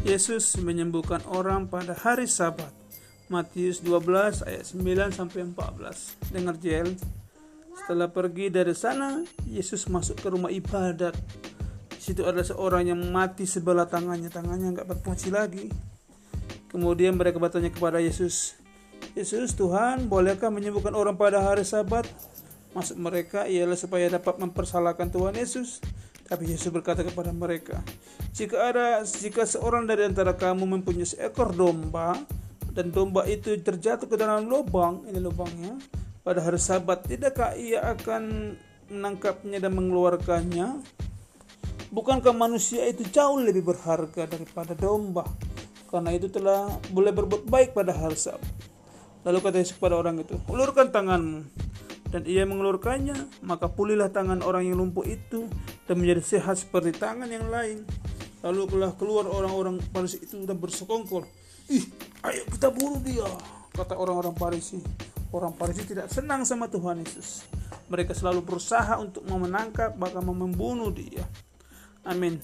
Yesus menyembuhkan orang pada hari Sabat. Matius 12 ayat 9 sampai 14. Dengar Jel. Setelah pergi dari sana, Yesus masuk ke rumah ibadat. Di situ ada seorang yang mati sebelah tangannya, tangannya nggak berfungsi lagi. Kemudian mereka bertanya kepada Yesus, Yesus Tuhan, bolehkah menyembuhkan orang pada hari Sabat? Maksud mereka ialah supaya dapat mempersalahkan Tuhan Yesus. Tapi Yesus berkata kepada mereka, jika ada jika seorang dari antara kamu mempunyai seekor domba dan domba itu terjatuh ke dalam lubang, ini lubangnya, pada hari Sabat, tidakkah ia akan menangkapnya dan mengeluarkannya? Bukankah manusia itu jauh lebih berharga daripada domba? Karena itu telah boleh berbuat baik pada hari Sabat. Lalu kata Yesus kepada orang itu, ulurkan tanganmu dan ia mengelurkannya, maka pulihlah tangan orang yang lumpuh itu dan menjadi sehat seperti tangan yang lain. Lalu telah keluar orang-orang Farisi itu dan bersekongkol. Ih, ayo kita bunuh dia, kata orang-orang Farisi. Orang Farisi tidak senang sama Tuhan Yesus. Mereka selalu berusaha untuk memenangkap, bahkan membunuh dia. Amin.